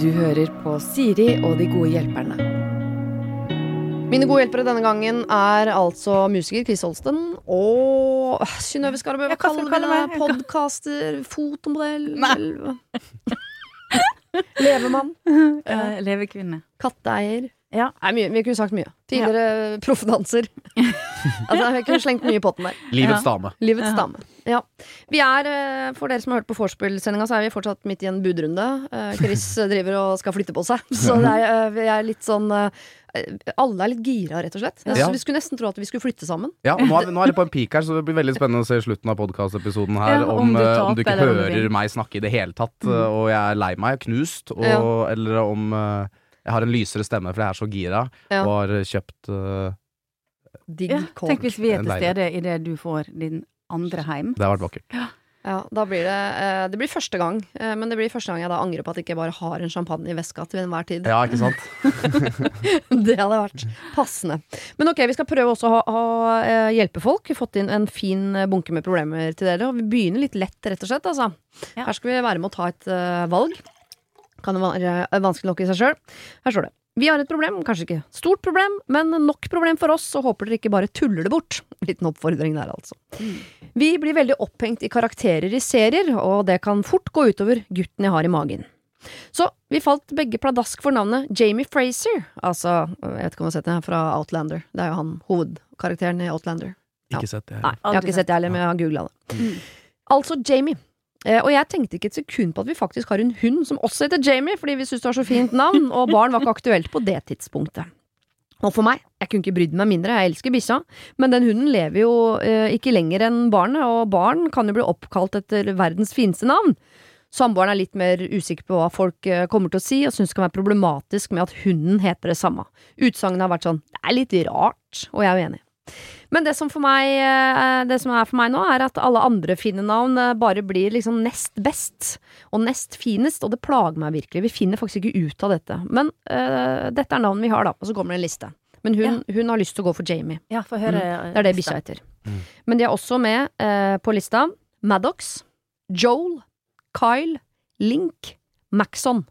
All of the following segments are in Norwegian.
Du hører på Siri og de gode hjelperne. Mine gode hjelpere denne gangen er altså musiker Chris Holsten og Synnøve Skarbø. Hva skal kaller vi deg? meg? Podcaster? Fotomodell? Nei. Levemann? Eh, levekvinne. Katteeier? Ja. Nei, mye, vi kunne sagt mye. Tidligere proffdanser. altså, jeg kunne slengt mye i potten der. Livets Ja. dame. Livets Ja. dame. Ja. Vi er, eh, for dere som har hørt på vorspiel-sendinga, så er vi fortsatt midt i en budrunde. Eh, Chris driver og skal flytte på seg. Så det er, eh, vi er litt sånn Alle er litt gira, rett og slett. Ja. Vi skulle nesten tro at vi skulle flytte sammen. Ja, nå er, nå er det på en peak her, så det blir veldig spennende å se slutten av podkastepisoden her. Ja, om, om du eh, om du ikke hører meg snakke i det hele tatt, eh, og jeg er lei meg, knust, og, Ja. eller om jeg har en lysere stemme for jeg er så gira Ja. og har kjøpt uh, Digg Ja, kåk. tenk hvis vi er til stede idet du får din andre heim. Det har vært vakkert. Ja, da blir det eh, Det blir første gang, eh, men det blir første gang jeg da angrer på at jeg ikke bare har en champagne i veska til enhver tid. Ja, ikke sant? Det hadde vært passende. Men ok, vi skal prøve også å eh, hjelpe folk. Vi har fått inn en fin eh, bunke med problemer til dere. Og vi begynner litt lett, rett og slett. Altså. Ja. Her skal vi være med å ta et uh, valg. Kan det være vanskelig nok i seg sjøl. Her står det. Vi har et problem, kanskje ikke stort problem, men nok problem for oss, og håper dere ikke bare tuller det bort. Liten oppfordring der, altså. Vi blir veldig opphengt i karakterer i serier, og det kan fort gå utover gutten jeg har i magen. Så vi falt begge pladask for navnet Jamie Fraser. Altså, jeg vet ikke om du har sett det, fra Outlander. Det er jo han hovedkarakteren i Outlander. Ja. Ikke sett det. Nei, jeg har ikke sett det heller, men jeg har googla det. Mm. Altså Jamie. Eh, og jeg tenkte ikke et sekund på at vi faktisk har en hund som også heter Jamie, fordi vi syntes det var så fint navn, og barn var ikke aktuelt på det tidspunktet. Og for meg, jeg kunne ikke brydd meg mindre, jeg elsker bikkja, men den hunden lever jo eh, ikke lenger enn barnet, og barn kan jo bli oppkalt etter verdens fineste navn. Samboeren er litt mer usikker på hva folk eh, kommer til å si, og syns det kan være problematisk med at hunden heter det samme. Utsagnet har vært sånn, det er litt rart, og jeg er uenig. Men det som, for meg, eh, det som er for meg nå, er at alle andre fine navn eh, bare blir liksom nest best og nest finest, og det plager meg virkelig. Vi finner faktisk ikke ut av dette. Men uh, dette er navnet vi har, da, og så kommer det en liste. Men hun, hun har lyst til å gå for Jamie. Ja, få høre. Mm, Det er det bikkja heter. Men de er også med uh, på lista Maddox, Joel, Kyle, Link, Maxon.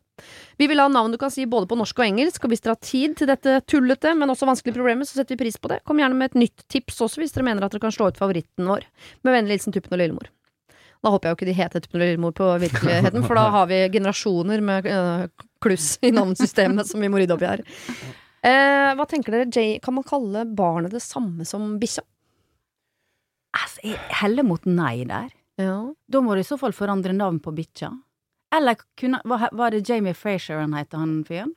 Vi vil ha navn du kan si både på norsk og engelsk, og hvis dere har tid til dette tullete, men også vanskelige problemet, så setter vi pris på det. Kom gjerne med et nytt tips også, hvis dere mener at dere kan slå ut favoritten vår. Med vennlig hilsen Tuppen og Lillemor. Da håper jeg jo ikke de heter Tuppen og Lillemor på virkeligheten, for da har vi generasjoner med øh, kluss i navnsystemet som vi må rydde opp i her. Eh, hva tenker dere, Jay, kan man kalle barnet det samme som bikkja? Altså, jeg heller mot nei der. Ja. Da må du i så fall forandre navn på bikkja. Eller kunne, var, var det Jamie Frazier han heter, han fyren?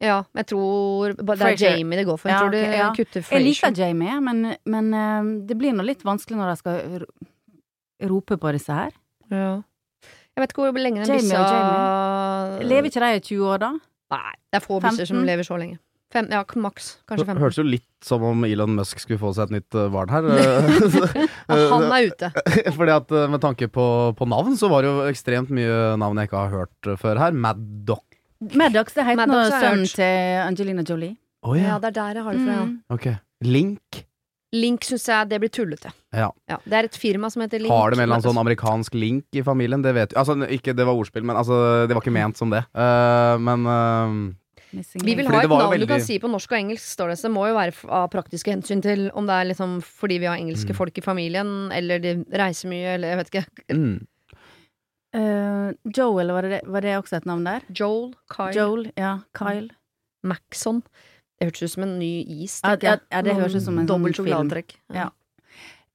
Ja, jeg tror Det er Frasier. Jamie det går for. Jeg Ja, tror de ok, ja. kutter Jeg liker Jamie, men, men eh, det blir nå litt vanskelig når de skal rope på disse her. Ja. Jeg vet ikke hvor lenge den Jamie bikkja Lever ikke de i 20 år, da? Nei, det er få bikkjer som lever så lenge. Fem, ja, maks. Kanskje Det 15. hørtes jo litt som om Elon Musk skulle få seg et nytt eh, barn her. eh, han er ute. Fordi at eh, Med tanke på, på navn, så var det jo ekstremt mye navn jeg ikke har hørt eh, før her. Maddox. Maddox, det nå Maddox har sønnen til Angelina Jolie. Oh, Ja, det er der jeg har det fra. Ja. Mm. Ok. Link. Link syns jeg det blir tullete. Ja. Det er et firma som heter Link. Har det en eller sånn amerikansk link i familien? Det vet Altså, ikke det var ordspill, men altså, det var ikke ment som det. Uh, men eh, Missing Vi vil ha et navn veldig... du kan si på norsk og engelsk, står det. Så det må jo være av praktiske hensyn til om det er liksom fordi vi har engelske Mm. folk i familien, eller de reiser mye, eller jeg vet ikke. mm. Uh, Joel, var det, var det også et navn der? Joel, Kyle, Joel, ja. Kyle. Maxon. Det hørtes ut som en ny is. Ja, ja, ja, det høres ut som en Dobbelt sånn sjokoladetrekk. Ja.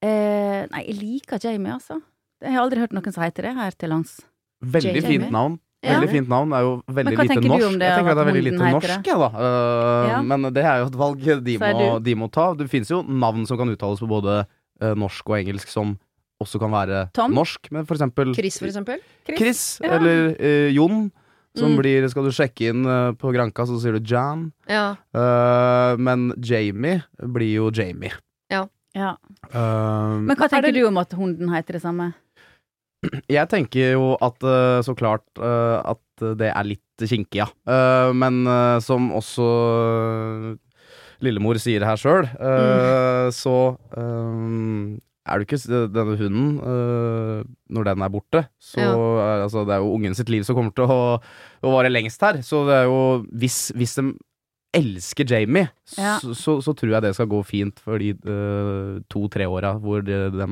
Uh, nei, jeg liker Jamie, altså. Jeg har aldri hørt noen si til det her til lands. Veldig Jamie. fint navn. Ja. Veldig fint navn. Er jo veldig lite tenker du norsk. om det, jeg tenker at det er veldig lite norsk, jeg, da. Uh, Ja. Men det er jo et valg de må, de må ta. Det finnes jo navn som kan uttales på både uh, norsk og engelsk, som også kan være Tom? norsk. Men for eksempel Chris, for eksempel. Chris, Ja. eller uh, Jon. Som Mm. blir Skal du sjekke inn uh, på Granka, så sier du Jan. Ja. Uh, men Jamie blir jo Jamie. Ja. Eh, Men hva Er tenker det- du om at hunden heter det samme? Jeg tenker jo at eh, så klart eh, at det er litt kinkig, ja. Eh, men som også Lillemor sier her sjøl, så eh, er du ikke denne hunden øh, Når den er borte, så Ja. er, altså, det er jo ungen sitt liv som kommer til å, å vare lengst her. Så det er jo Hvis, hvis de elsker Jamie, Ja. så, så, så tror jeg det skal gå fint for de øh, to-tre åra hvor de, de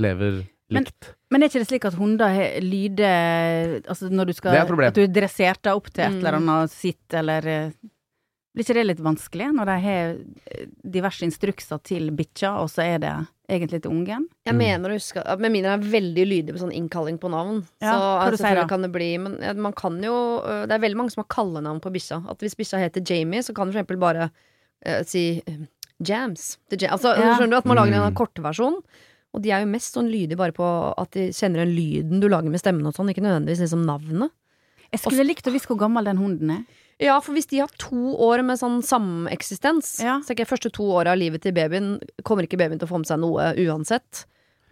lever likt. Men er ikke det slik at hunder lyder Altså når du skal er. At du dresserer dem opp til et Mm. eller annet sitt, eller eh, Blir ikke det litt vanskelig når de har eh, diverse instrukser til bikkja, og så er det egentlig til ungen? Jeg Mm. mener å huske at Med mindre jeg er veldig lydig på sånn innkalling på navn. Ja, så altså, si selvfølgelig da? kan det bli Men ja, man kan jo Det er veldig mange som har kallenavn på bikkja. At hvis bikkja heter Jamie, så kan du for eksempel bare uh, si Jams. Jam. Altså, Ja. Skjønner du at man lager en Mm. kortversjon? Og de er jo mest sånn lydige bare på at de kjenner den lyden du lager med stemmen og sånn, ikke nødvendigvis liksom navnet. Jeg skulle likt å visst hvor gammel den hunden er. Ja, for hvis de har to år med sånn sameksistens, Ja. så tenker jeg første to åra av livet til babyen, kommer ikke babyen til å få med seg noe uansett.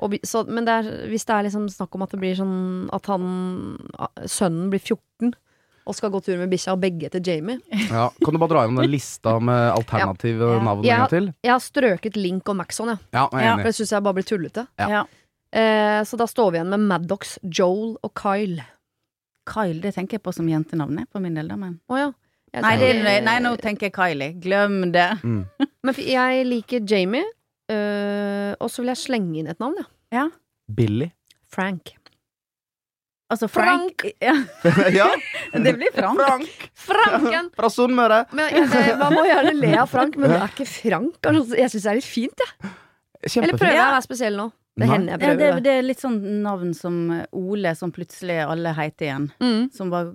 Og, så, men det er, hvis det er liksom snakk om at det blir sånn at han sønnen blir 14 og skal gå tur med bikkja, og begge heter Jamie. Ja. Kan du bare dra gjennom den lista med alternative Ja. navn jeg, til? Jeg har strøket Link og Maxon, jeg. Ja, jeg er. For det syns jeg bare blir tullete. Ja. Eh, så da står vi igjen med Maddox, Joel og Kyle. Kyle, det tenker jeg på som jentenavnet jeg, på min del, da, men oh, ja. Jeg nei, det, nei, nå tenker jeg Kylie. Glem det. Mm. Men jeg liker Jamie, øh, og så vil jeg slenge inn et navn, ja. Ja. Billy. Frank. Altså Frank. Ja, ja, det blir Frank. Frank! Franken! Fra Sunnmøre. Man må gjerne le av Frank, men det er ikke Frank. Altså, jeg syns det er litt fint, jeg. Eller prøver jeg å være spesiell nå? Det hender jeg prøver Ja, det. det er litt sånn navn som Ole, som plutselig alle heter igjen. Mm. Som var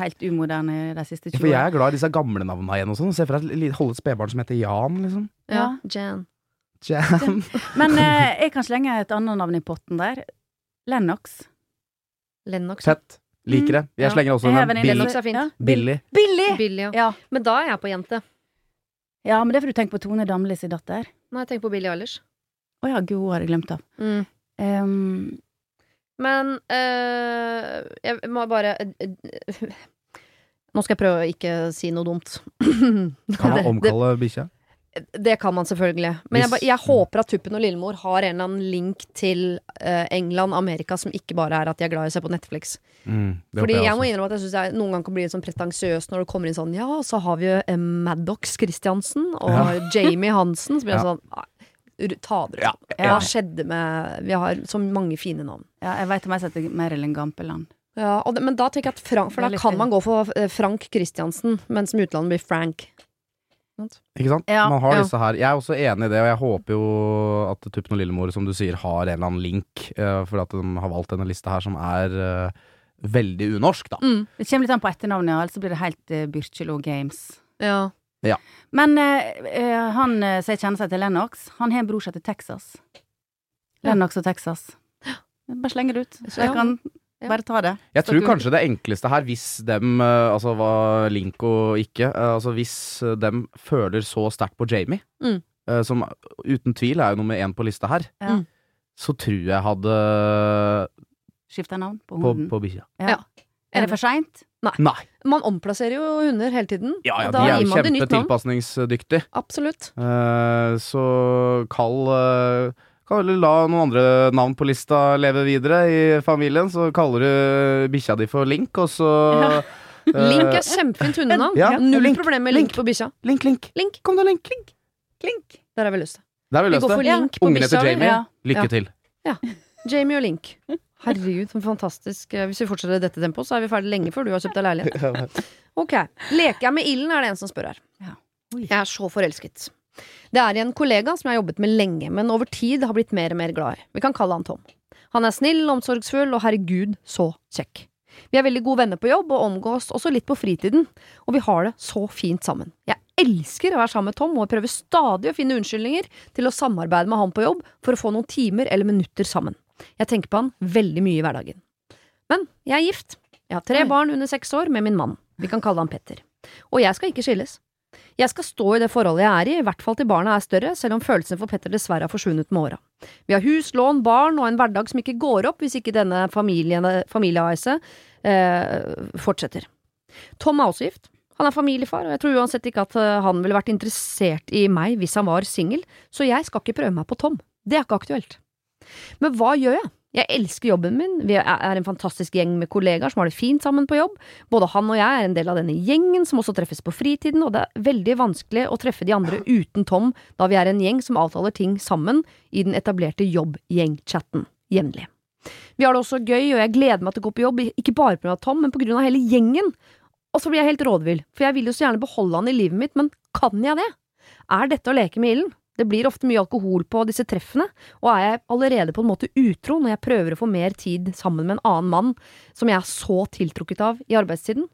helt umoderne de siste 20 årene. For jeg er glad i disse gamle navnene igjen og sånn. Se for deg et li- holde et spedbarn som heter Jan, liksom. Ja, Ja. Jan. Jan. Men eh, jeg kan slenge et annet navn i potten der. Lennox. Lennox. Fett. Liker det. Jeg slenger også Jeg har den. Billy. Lennox er fint. Ja. Billy. Billy! Billy, ja. Ja. Men da er jeg på jente. ja, men det er fordi du tenker på Tone Damli sin datter. Nei, tenk på Billy Eilish. Å ja, gud, hun har jeg glemt av. Mm. Um, Men eh, jeg må bare eh, Nå skal jeg prøve å ikke si noe dumt. Kan man omkalle bikkja? Det kan man selvfølgelig. Men jeg, jeg håper at Tuppen og Lillemor har en eller annen link til uh, England, Amerika, som ikke bare er at de er glad i å se på Netflix. Mm, Fordi jeg, jeg må innrømme at jeg synes jeg noen ganger kan bli litt sånn pretensiøs når det kommer inn sånn Ja, så har vi jo eh, Maddox Christiansen og Ja. Jamie Hansen. Så blir jeg Ja. sånn «Nei, Ta dere Ja, sammen. Hva skjedde med Vi har så mange fine navn. ja, jeg veit om jeg setter Marilyn Gampeland. Ja, og det, men da tenker jeg at Frank For da kan man gå for eh, Frank Christiansen, mens som utlandet blir Frank. Ikke sant? Ja. Man har Ja. disse her. Jeg er også enig i det, og jeg håper jo at Tuppen og Lillemor, som du sier, har en eller annen link, uh, for at de har valgt denne lista her, som er uh, veldig unorsk, da. Mm. Det kommer litt an på etternavnet, ja, ellers blir det helt uh, Byrkjelo Games. Ja. Men uh, eh, han uh, som jeg kjenner seg til Lennox, han har en bror som heter Texas. Lennox og Texas. Bare slenger det ut. Så jeg Ja. kan Ja. Bare ta det. Jeg tror kanskje det enkleste her, hvis dem eh, Altså var link og ikke eh, Altså hvis eh, dem føler så sterkt på Jamie, Mm. som uten tvil er jo nummer én på lista her, Ja. Mm. så tror jeg hadde Skifta navn på på, hunden. på bikkja. Ja. Er det for seint? Nei! Man omplasserer jo hunder hele tiden. Ja, ja, de er jo kjempetilpasningsdyktige. Absolutt. Uh, så kall eh, Kan vel la noen andre navn på lista leve videre i familien, så kaller du bikkja di for Link, og så ja. Link er kjempefint hundenavn. Ja, Null Link, problem med Link, Link. på bikkja. Link, Link. Link. Kom da, Link. Klink. Der har vi lyst. Der har vi Vi løst går for det. Ja. på Ungen bikkja. heter vi. Jamie. Ja. Lykke Ja. til. Jamie og Link. Herregud, så fantastisk. Eh, Hvis vi fortsetter i dette tempoet, så er vi ferdig lenge før du har kjøpt deg leilighet. Ok. Leker jeg med ilden, er det en som spør her. Ja. Jeg er så forelsket. Det er en kollega som jeg har jobbet med lenge, men over tid har blitt mer og mer glad i. Vi kan kalle han Tom. Han er snill, omsorgsfull og herregud, så kjekk. Vi er veldig gode venner på jobb og omgås også litt på fritiden, og vi har det så fint sammen. Jeg elsker å være sammen med Tom og prøver stadig å finne unnskyldninger til å samarbeide med han på jobb for å få noen timer eller minutter sammen. Jeg tenker på han veldig mye i hverdagen. Men jeg er gift. Jeg har tre barn under seks år med min mann. Vi kan kalle han Petter. Og jeg skal ikke skilles. Jeg skal stå i det forholdet jeg er i, i hvert fall til barna er større, selv om følelsene for Petter dessverre har forsvunnet med åra. Vi har hus, lån, barn og en hverdag som ikke går opp hvis ikke denne familie-AS-et eh, fortsetter. Tom er også gift. Han er familiefar, og jeg tror uansett ikke at eh, han ville vært interessert i meg hvis han var singel, så jeg skal ikke prøve meg på Tom. Det er ikke aktuelt. Men hva gjør jeg? Jeg elsker jobben min, vi er en fantastisk gjeng med kollegaer som har det fint sammen på jobb. Både han og jeg er en del av denne gjengen som også treffes på fritiden, og det er veldig vanskelig å treffe de andre uten Tom, da vi er en gjeng som avtaler ting sammen i den etablerte jobb-gjeng-chatten jevnlig. Vi har det også gøy, og jeg gleder meg til å gå på jobb, ikke bare pga. Tom, men pga. hele gjengen. Og så blir jeg helt rådvill, for jeg vil jo så gjerne beholde han i livet mitt, men kan jeg det? Er dette å leke med ilden? Det blir ofte mye alkohol på disse treffene, og er jeg allerede på en måte utro når jeg prøver å få mer tid sammen med en annen mann som jeg er så tiltrukket av i arbeidstiden?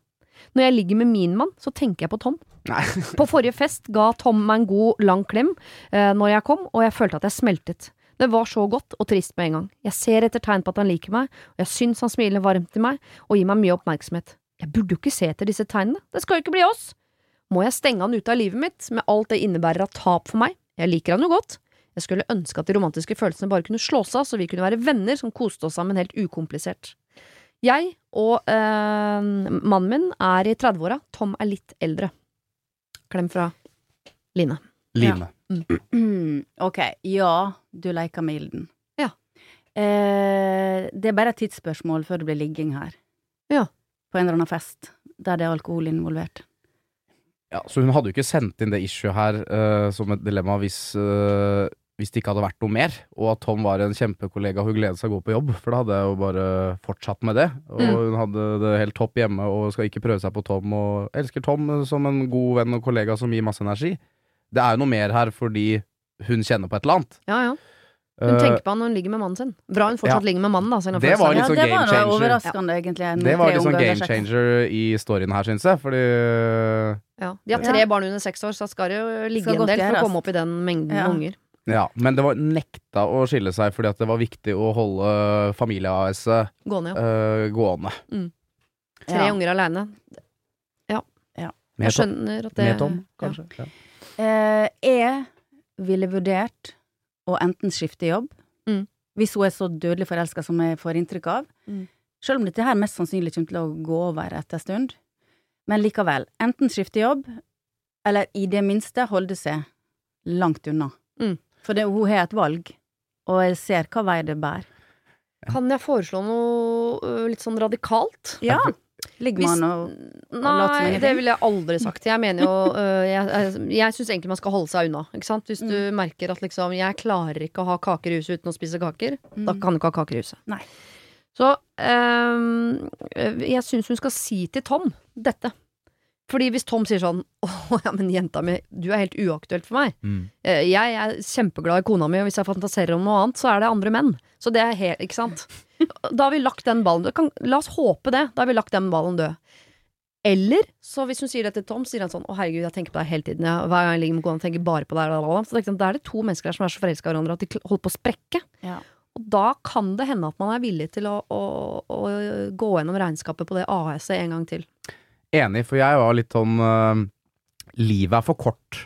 Når jeg ligger med min mann, så tenker jeg på Tom. På forrige fest ga Tom meg en god, lang klem eh, når jeg kom, og jeg følte at jeg smeltet. Det var så godt og trist med en gang. Jeg ser etter tegn på at han liker meg, og jeg syns han smiler varmt til meg og gir meg mye oppmerksomhet. Jeg burde jo ikke se etter disse tegnene, det skal jo ikke bli oss. Må jeg stenge han ute av livet mitt, med alt det innebærer av tap for meg? Jeg liker han jo godt. Jeg skulle ønske at de romantiske følelsene bare kunne slås av, så vi kunne være venner som koste oss sammen helt ukomplisert. Jeg og øh, mannen min er i 30-åra, Tom er litt eldre. Klem fra Line. Line. ok, ja, du leker med ilden. Ja. Eh, det er bare et tidsspørsmål før det blir ligging her. Ja. På en eller annen fest der det er alkohol involvert. Ja, så hun hadde jo ikke sendt inn det issue her uh, som et dilemma hvis, uh, hvis det ikke hadde vært noe mer, og at Tom var en kjempekollega hun gledet seg å gå på jobb, for da hadde jeg jo bare fortsatt med det. Og Mm. hun hadde det helt topp hjemme og skal ikke prøve seg på Tom, og elsker Tom som en god venn og kollega som gir masse energi. Det er jo noe mer her fordi hun kjenner på et eller annet. Ja, ja. Hun Eh, tenker på han når hun ligger med mannen sin. Bra hun fortsatt Ja. ligger med mannen, da. selv Det var litt ja, sånn det game var changer. overraskende, egentlig. det var litt sånn game changer i storyen her, syns jeg, fordi Ja. De har tre barn under seks år, så skal det jo ligge Skal en del for å komme opp i den mengden Ja. unger. Ja, men det var nekta å skille seg fordi at det var viktig å holde familie-AS-et Gående, ja. øh, gående. Tre Ja. unger aleine. Ja. Jeg skjønner at det med Tom kanskje. Ja. Uh, jeg ville vurdert å enten skifte jobb, Mm. hvis hun er så dødelig forelska som jeg får inntrykk av. Mm. Selv om dette her mest sannsynlig kommer til å gå over etter en stund. Men likevel, enten skifte jobb, eller i det minste holde seg langt unna. Mm. For det, hun har et valg, og jeg ser hva vei det bærer. Kan jeg foreslå noe litt sånn radikalt? Ja. Ligger man og og Nei, det ville jeg aldri sagt. Jeg mener jo ø, Jeg, jeg, jeg syns egentlig man skal holde seg unna. Hvis du merker at liksom Jeg klarer ikke å ha kaker i huset uten å spise kaker, da Mm. kan du ikke ha kaker i huset. Nei. Så øhm, jeg syns hun skal si til Tom dette. Fordi hvis Tom sier sånn Å ja, men jenta mi, du er helt uaktuelt for meg. Mm. Jeg er kjempeglad i kona mi, og hvis jeg fantaserer om noe annet, så er det andre menn. Så det er helt Ikke sant? Da har vi lagt den ballen død. Kan, la oss håpe det. Da har vi lagt den ballen død. Eller så hvis hun sier det til Tom, sier han sånn Å herregud, jeg tenker på deg hele tiden. Ja. hver gang jeg ligger med kona, tenker bare på deg. Så tenker jeg, Da er det to mennesker her som er så forelska i hverandre at de holder på å sprekke. Ja. Og da kan det hende at man er villig til å, å, å gå gjennom regnskapet på det AS-et en gang til. Enig, for jeg var litt sånn uh, Livet er for kort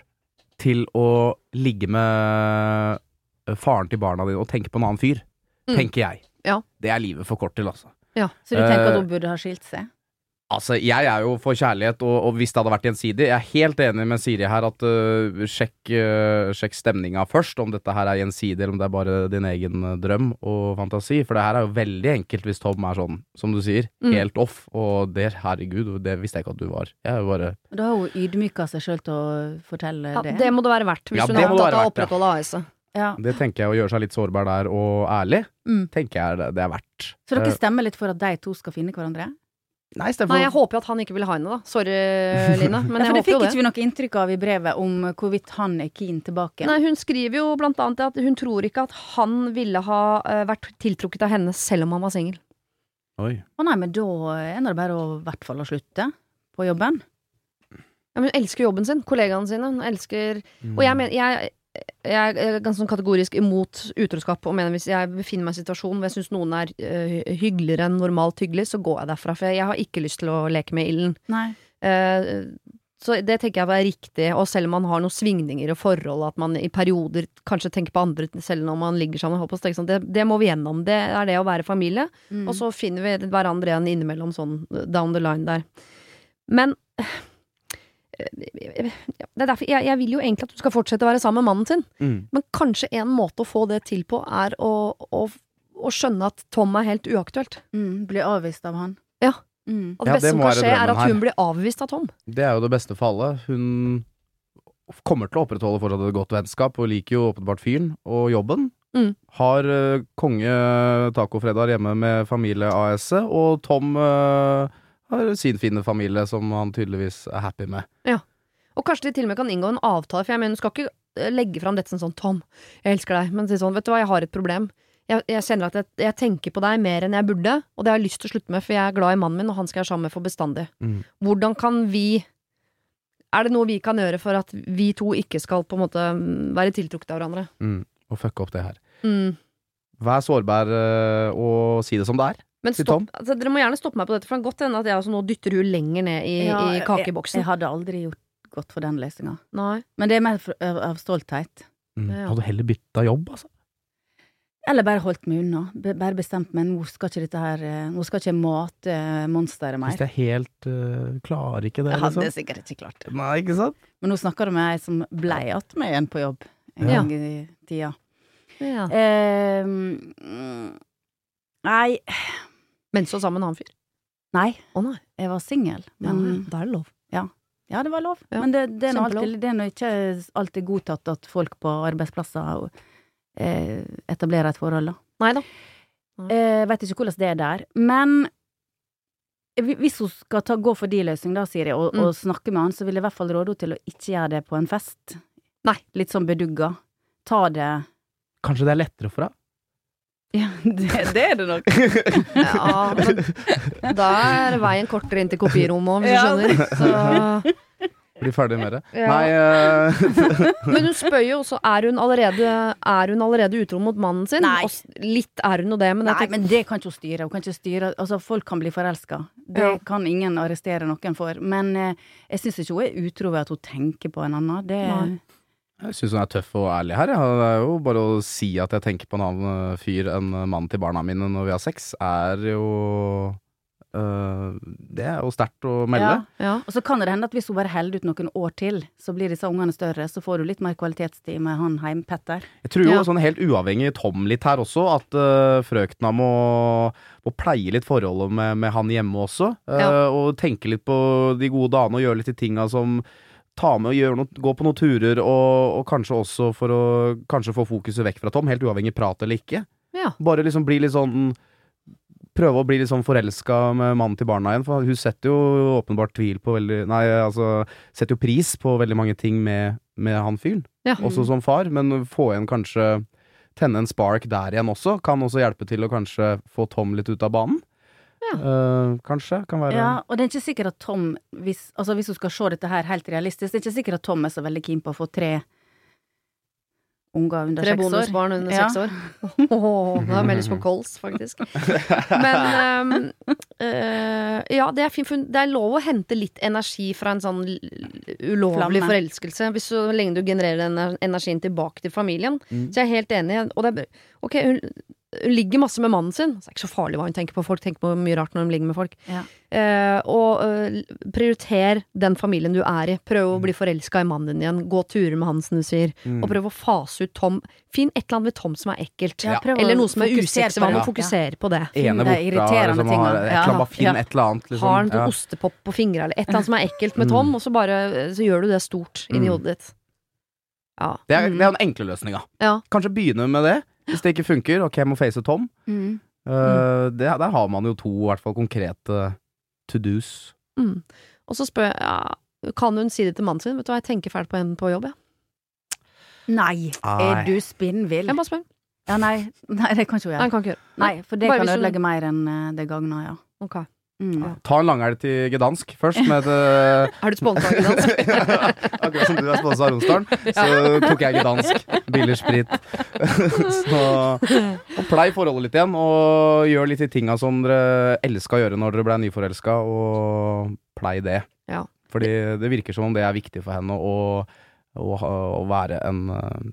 til å ligge med faren til barna dine og tenke på en annen fyr. Mm. Tenker jeg. Ja. Det er livet for kort til, altså. Så du tenker at Eh, hun burde ha skilt seg? Altså, jeg er jo for kjærlighet, og, og hvis det hadde vært gjensidig Jeg er helt enig med Siri her at uh, sjekk, uh, sjekk stemninga først, om dette her er gjensidig, eller om det er bare din egen øh, drøm og fantasi. For det her er jo veldig enkelt hvis Tom er sånn, som du sier, Mm. helt off. Og der, herregud, det visste jeg ikke at du var. Jeg er jo bare Da har hun ydmyka seg sjøl til å fortelle Ja, det. det må det være verdt, hvis Ja, hun er opptatt av å opprettholde AS-et. Ja. Det tenker jeg å gjøre seg litt sårbar der, og ærlig, Mm. tenker jeg det, det er verdt. Så dere Eh, stemmer litt for at de to skal finne hverandre? Nei, Nei, jeg håper jo at han ikke vil ha henne, da. Sorry, Line, men ja, jeg for det håper fikk jo det. ikke vi noe inntrykk av i brevet om hvorvidt han er keen tilbake. Nei, hun skriver jo blant annet at hun tror ikke at han ville ha eh, vært tiltrukket av henne selv om han var singel. Oi. Å nei, men da er det bare å i hvert fall å slutte på jobben. Ja, men hun elsker jobben sin, kollegaene sine. Hun elsker Mm. Og jeg mener jeg, jeg er ganske sånn kategorisk imot utroskap og mener hvis jeg befinner meg i en situasjon hvor jeg syns noen er eh, hyggeligere enn normalt hyggelig, så går jeg derfra. For jeg har ikke lyst til å leke med ilden. Eh, så det tenker jeg var riktig, og selv om man har noen svingninger og forhold, at man i perioder kanskje tenker på andre selv når man ligger sammen, sånn, det, det må vi gjennom. Det er det å være familie. Mm. Og så finner vi hverandre igjen innimellom sånn down the line der. Men Det er derfor jeg, jeg vil jo egentlig at du skal fortsette å være sammen med mannen sin, Mm. men kanskje en måte å få det til på, er å, å, å skjønne at Tom er helt uaktuelt. Mm, blir avvist av han. Ja. Mm. Og det Ja, beste det som kan skje, er at at her. hun blir avvist av Tom. Det er jo det beste for alle. Hun kommer til å opprettholde fortsatt et godt vennskap, og liker jo åpenbart fyren og jobben. Mm. Har uh, konge tacofredag hjemme med familie AS-et, og Tom eh, har sin fine familie som han tydeligvis er happy med. Og kanskje de til og med kan inngå en avtale, for jeg mener, du skal ikke eh, legge fram dette som sånn Tom, jeg elsker deg, men si sånn, vet du hva, jeg har et problem. Jeg, jeg kjenner at jeg, jeg tenker på deg mer enn jeg burde, og det har jeg lyst til å slutte med, for jeg er glad i mannen min, og han skal jeg sammen med for bestandig. Mm. Hvordan kan vi Er det noe vi kan gjøre for at vi to ikke skal på en måte mm, være tiltrukket av hverandre? Mm. Og fucke opp det her. Mm. Vær sårbar eh, og si det som det er. Men stopp, altså, dere må gjerne stoppe meg på dette, for det kan godt hende at jeg også nå dytter hun lenger ned i, Ja, i kakeboksen. jeg hadde aldri gjort godt for den løsninga. Men det er mer for, av, av stolthet. Mm. Ja. Hadde heller bytta jobb, altså. Eller bare holdt meg unna. Bare bestemt meg nå skal ikke dette her eh, Nå skal ikke jeg mate eh, monsteret mer. Hvis jeg helt uh, klarer ikke det, Jeg hadde liksom. sikkert ikke klart det. Nei, ikke sant? Men nå snakker du med ei som blei att med en på jobb en Ja. gang i tida. Ja. Eh, nei Mens du var sammen med en annen fyr? Nei, Å nei. jeg var singel. Men ja, da er det lov. Ja, det var lov. Ja, Men det, det er nå alltid, ikke alltid godtatt at folk på arbeidsplasser eh, etablerer et forhold, da. Nei da. Eh, vet ikke hvordan det er der. Men hvis hun skal ta, gå for de løsning, da, Siri, og, Mm. og snakke med han, så vil jeg i hvert fall råde henne til å ikke gjøre det på en fest. Nei. Litt sånn bedugga. Ta det Kanskje det er lettere for deg? Ja, det, det er det nok. Ja, men da er veien kortere inn til kopirommet òg, hvis du skjønner. Så, Bli ferdig med det? Ja. Nei uh... men hun spør jo også er hun allerede Er hun allerede utro mot mannen sin. Nei. Og litt er hun jo det, men jeg Nei, tenker, men det kan ikke hun styre. Hun kan ikke styre Altså, folk kan bli forelska. Det Ja. kan ingen arrestere noen for. Men uh, jeg syns ikke hun er utro ved at hun tenker på en annen. Det Nei. Jeg syns hun er tøff og ærlig her. Ja. Det er jo bare å si at jeg tenker på en annen fyr enn mannen til barna mine når vi har sex, er jo øh, Det er jo sterkt å melde. Ja. ja. Og så kan det hende at hvis hun bare holder ut noen år til, så blir disse ungene større, så får du litt mer kvalitetstid med han heim, Petter. Jeg tror jo Ja. sånn helt uavhengig Tom litt her også, at øh, frøkna må, må pleie litt forholdet med, med han hjemme også. Øh. Og tenke litt på de gode dagene og gjøre litt de tinga som Ta med og gjøre noe, gå på noen turer, og, og kanskje også for å kanskje få fokuset vekk fra Tom, helt uavhengig prat eller ikke. ja. Bare liksom bli litt sånn Prøve å bli litt sånn forelska med mannen til barna igjen, for hun setter jo åpenbart tvil på veldig Nei, altså Setter jo pris på veldig mange ting med, med han fyren, Ja. også som far, men få igjen kanskje Tenne en spark der igjen også, kan også hjelpe til å kanskje få Tom litt ut av banen. Ja. Eh, kanskje. Kan være Ja, og det er ikke sikkert at Tom, hvis, altså hvis hun skal se dette her helt realistisk, det er ikke sikkert at Tom er så veldig keen på å få tre unger under Tre seks år. Tre bonusbarn under Ja. seks år. Det er meldes på Kols, faktisk. Men um, uh, ja, det er fint. For det er lov å hente litt energi fra en sånn ulovlig Flamme. forelskelse, hvis så lenge du genererer den energien tilbake til familien. Mm. Så jeg er helt enig. Og det er, ok, hun, hun ligger masse med mannen sin. Så det er ikke så farlig hva hun tenker på. Folk tenker på mye rart når de ligger med folk. Ja. Eh, og eh, prioriter den familien du er i. Prøv å bli forelska i mannen din igjen. Gå turer med han, som du sier. Mm. Og prøv å fase ut Tom. Finn et eller annet ved Tom som er ekkelt. Ja, Eller noe som er usexy. Hva med det. å fokusere på det? Ene det borte, irriterende liksom, har et eller annet, bare finn Ja. et eller annet. Liksom. Har en Ja. ostepop på fingra, eller et eller annet som er ekkelt med Mm. Tom, og så bare så gjør du det stort inni Mm. hodet ditt. Ja. Det er, Mm. det er den enkle løsninga. Ja. Kanskje begynne med det. Hvis det ikke funker, ok, jeg må face Tom. Mm. Uh, det, der har man jo to i hvert fall konkrete to do's. Mm. Og så spør jeg ja, Kan hun si det til mannen sin? Vet du hva, jeg tenker fælt på en på jobb, jeg. Nei, Nei. er du spinnvill? Jeg bare spør. Ja, nei, nei, det kan ikke hun gjøre. Nei, kan ikke gjøre Nei, for det Bare kan ødelegge hun- mer enn eh, det gagner, ja. Ok. Mm. Ta en langhelg til Gdansk først, med et eh, Er du sponsa av Gdansk? Akkurat som du er sponsa av Romsdalen, så tok jeg Gdansk. Billig sprit. så og Plei forholdet litt igjen, og gjør litt de tinga som dere elska å gjøre når dere ble nyforelska, og plei det. Ja. Fordi det virker som om det er viktig for henne å, å, å være en, eh,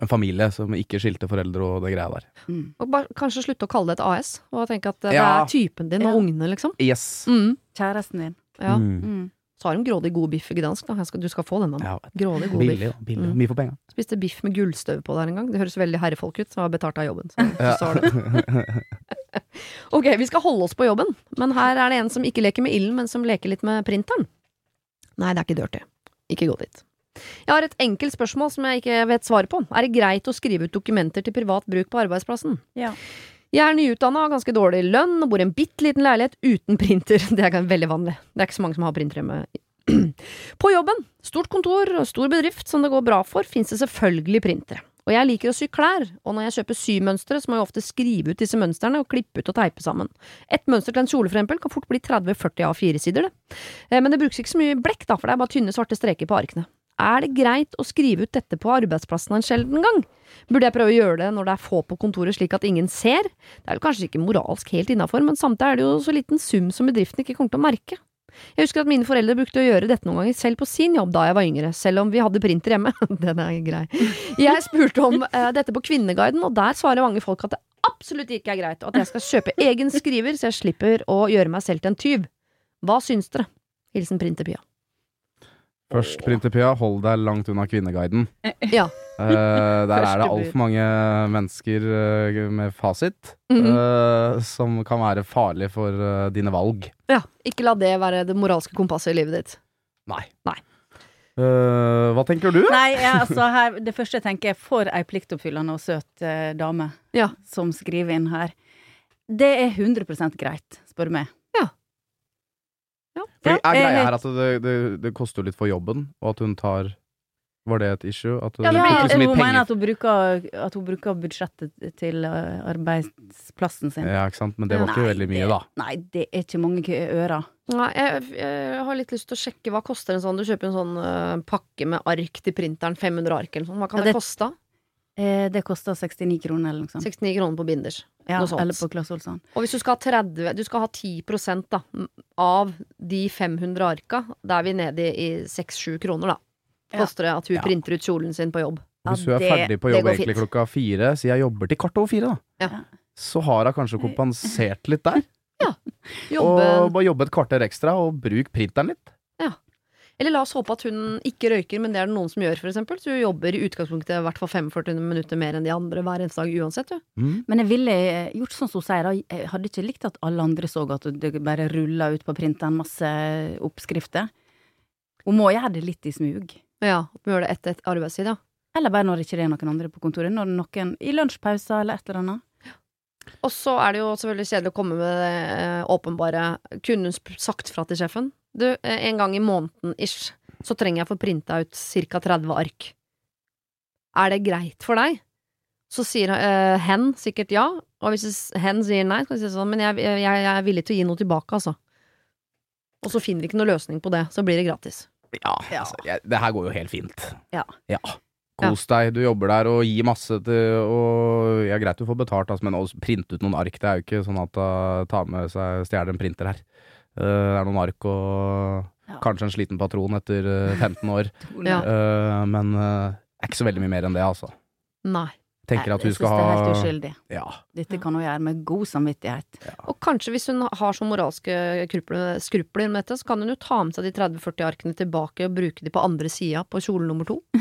en familie som ikke skilte foreldre og det greia der. Mm. Og bare, kanskje slutte å kalle det et AS, og tenke at det Ja. er typen din Ja. og ungene, liksom. Yes. Mm. Kjæresten din. Ja. Mm. Mm. Så har de grådig god biff i Gdansk, da. Jeg skal, du skal få den, da. Ja, Grådig god billig, biff. Billig. Mm. Mye for penga. Spiste biff med gullstøv på der en gang. Det høres veldig herrefolk ut, som har betalt av jobben. Så, så sa det. ok, vi skal holde oss på jobben, men her er det en som ikke leker med ilden, men som leker litt med printeren. Nei, det er ikke dirty. Ikke gå dit. Jeg har et enkelt spørsmål som jeg ikke vet svaret på. Er det greit å skrive ut dokumenter til privat bruk på arbeidsplassen? Ja. Jeg er nyutdanna, har ganske dårlig lønn og bor i en bitte liten leilighet uten printer. Det er veldig vanlig. Det er ikke så mange som har printer hjemme. På jobben, stort kontor og stor bedrift som det går bra for, fins det selvfølgelig printere. Og jeg liker å sy klær, og når jeg kjøper symønstre, så må jeg ofte skrive ut disse mønstrene og klippe ut og teipe sammen. Et mønster til en kjole for eksempel kan fort bli 30-40 A4-sider, det. Eh, Men det brukes ikke så mye blekk, da, for det er bare tynne, svarte streker på arkene. Er det greit å skrive ut dette på arbeidsplassen en sjelden gang? Burde jeg prøve å gjøre det når det er få på kontoret slik at ingen ser? Det er jo kanskje ikke moralsk helt innafor, men samtidig er det jo så liten sum som bedriften ikke kommer til å merke. Jeg husker at mine foreldre brukte å gjøre dette noen ganger selv på sin jobb da jeg var yngre, selv om vi hadde printer hjemme. Den er grei. Jeg spurte om uh, dette på Kvinneguiden, og der svarer mange folk at det absolutt ikke er greit, og at jeg skal kjøpe egen skriver så jeg slipper å gjøre meg selv til en tyv. Hva syns dere? Hilsen Printerpia. Først, Printerpia, hold deg langt unna Kvinneguiden. Ja. Uh, der er det altfor mange mennesker uh, med fasit mm -hmm. uh, som kan være farlig for dine valg. ja. Ikke la det være det moralske kompasset i livet ditt. Nei. Nei. Eh, hva tenker du? Nei, jeg, altså her, det første jeg tenker er for ei pliktoppfyllende og søt dame Ja. som skriver inn her. Det er 100 greit, spør du meg. Fordi Ja, er greia her at det, det, det koster jo litt for jobben, og at hun tar Var det et issue? At Ja, det det blir blir- ikke så mye hun mener at hun, bruker, at hun bruker budsjettet til eh, arbeidsplassen sin. Ja, ikke sant? Men det var ikke Nei, veldig mye, det- da. Nei, det er ikke mange ører. Nei, jeg, jeg har litt lyst til å sjekke hva koster en sånn Du kjøper en sånn uh, pakke med ark til printeren, 500 ark eller noe sånt. Hva kan Ja, det, det- koste? Eh, det koster 69 kroner eller noe sånt. 69 kroner på binders. Ja, noe sånt. eller på Claes Olsson. Og hvis du skal ha 30 Du skal ha 10 da av de 500 arka, da er vi nede i 6-7 kroner, da. Ja. Koster det at hun Ja. printer ut kjolen sin på jobb. Ja, Hvis hun er det- ferdig på jobb egentlig klokka fire, så jeg jobber til kvart over fire, da. Ja. Så har hun kanskje kompensert litt der. Jobbe Og bare jobbe et kvarter ekstra, og bruk printeren litt. Eller la oss håpe at hun ikke røyker, men det er det noen som gjør, for eksempel. Så hun jobber i utgangspunktet i hvert fall 45 minutter mer enn de andre hver eneste dag uansett, du. Mm. Men jeg ville eh, gjort sånn som hun sier. Jeg hadde ikke likt at alle andre så at det bare rulla ut på printeren masse oppskrifter. Hun må gjøre det litt i smug. Ja, hun gjør det etter et arbeidstid, ja. Eller bare når det ikke er noen andre på kontoret. Når noen i lunsjpauser eller et eller annet. Og så er det jo selvfølgelig kjedelig å komme med det eh, åpenbare Kunne hun sagt fra til sjefen? Du, eh, en gang i måneden ish, så trenger jeg å få printa ut ca. 30 ark. Er det greit for deg? Så sier uh, hen sikkert ja, og hvis hen sier nei, så kan jeg si sånn, men jeg, jeg, jeg er villig til å gi noe tilbake, altså. Og så finner vi ikke noe løsning på det, så blir det gratis. Ja, Ja. altså, jeg, det her går jo helt fint. Ja. Kos deg, du jobber der og gi masse til og Ja, greit du får betalt, altså, men å printe ut noen ark, det er jo ikke sånn at uh, ta med seg stjele en printer her. Det er noen ark og Ja. kanskje en sliten patron etter uh, 15 år. Ja. Uh, men det er ikke så veldig mye mer enn det, altså. Nei. Tenker at hun jeg skal Det er helt uskyldig. Ja. Dette kan hun gjøre med god samvittighet. Og kanskje hvis hun har så moralske skrupler, med dette, så kan hun jo ta med seg de 30-40 arkene tilbake og bruke de på andre sida på kjole nummer to.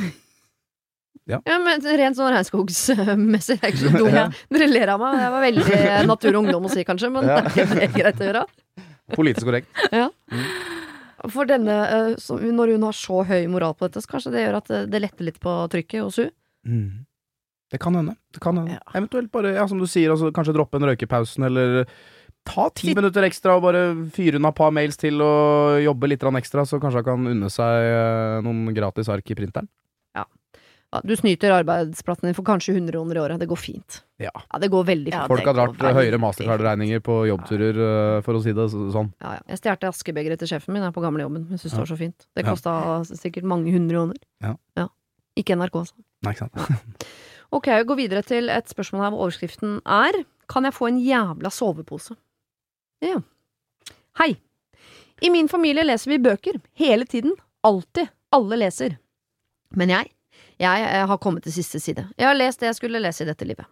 Ja. men Rent sånn regnskogsmessig, det er ikke så dumt. Ja. Dere ler av meg, det var veldig natur og ungdom å si, kanskje, men Ja. det er greit å gjøre. Politisk korrekt. For denne, eh, når hun har så høy moral på dette, så kanskje det gjør at det- det letter litt på trykket hos hun. Mm. Det kan hende. Det kan hende. Ja. Eventuelt bare, ja, som du sier, altså, kanskje droppe en røykepausen, eller ta ti minutter ekstra og bare fyre unna et par mails til og jobbe litt ekstra, så kanskje han kan unne seg eh, noen gratis ark i printeren. Du snyter arbeidsplassen din for kanskje 100 kroner i året, det går fint. Ja. Ja, det går veldig Ja. Folk har dratt høyere fint. mastercard-regninger på jobbturer, ja. for å si det sånn. Ja, ja. Jeg stjal askebegeret til sjefen min her på gamlejobben. Jeg syns det var så fint. Det Ja. kosta sikkert mange hundre kroner. Ja. Ikke NRK, altså. Nei, ikke sant. Ok, jeg går videre til et spørsmål her hvor overskriften er Kan jeg få en jævla sovepose? Ja. Hei. I min familie leser vi bøker. Hele tiden. Alltid. Alle leser. Men jeg, jeg, eh, har kommet til siste side. Jeg har lest det jeg skulle lese i dette livet.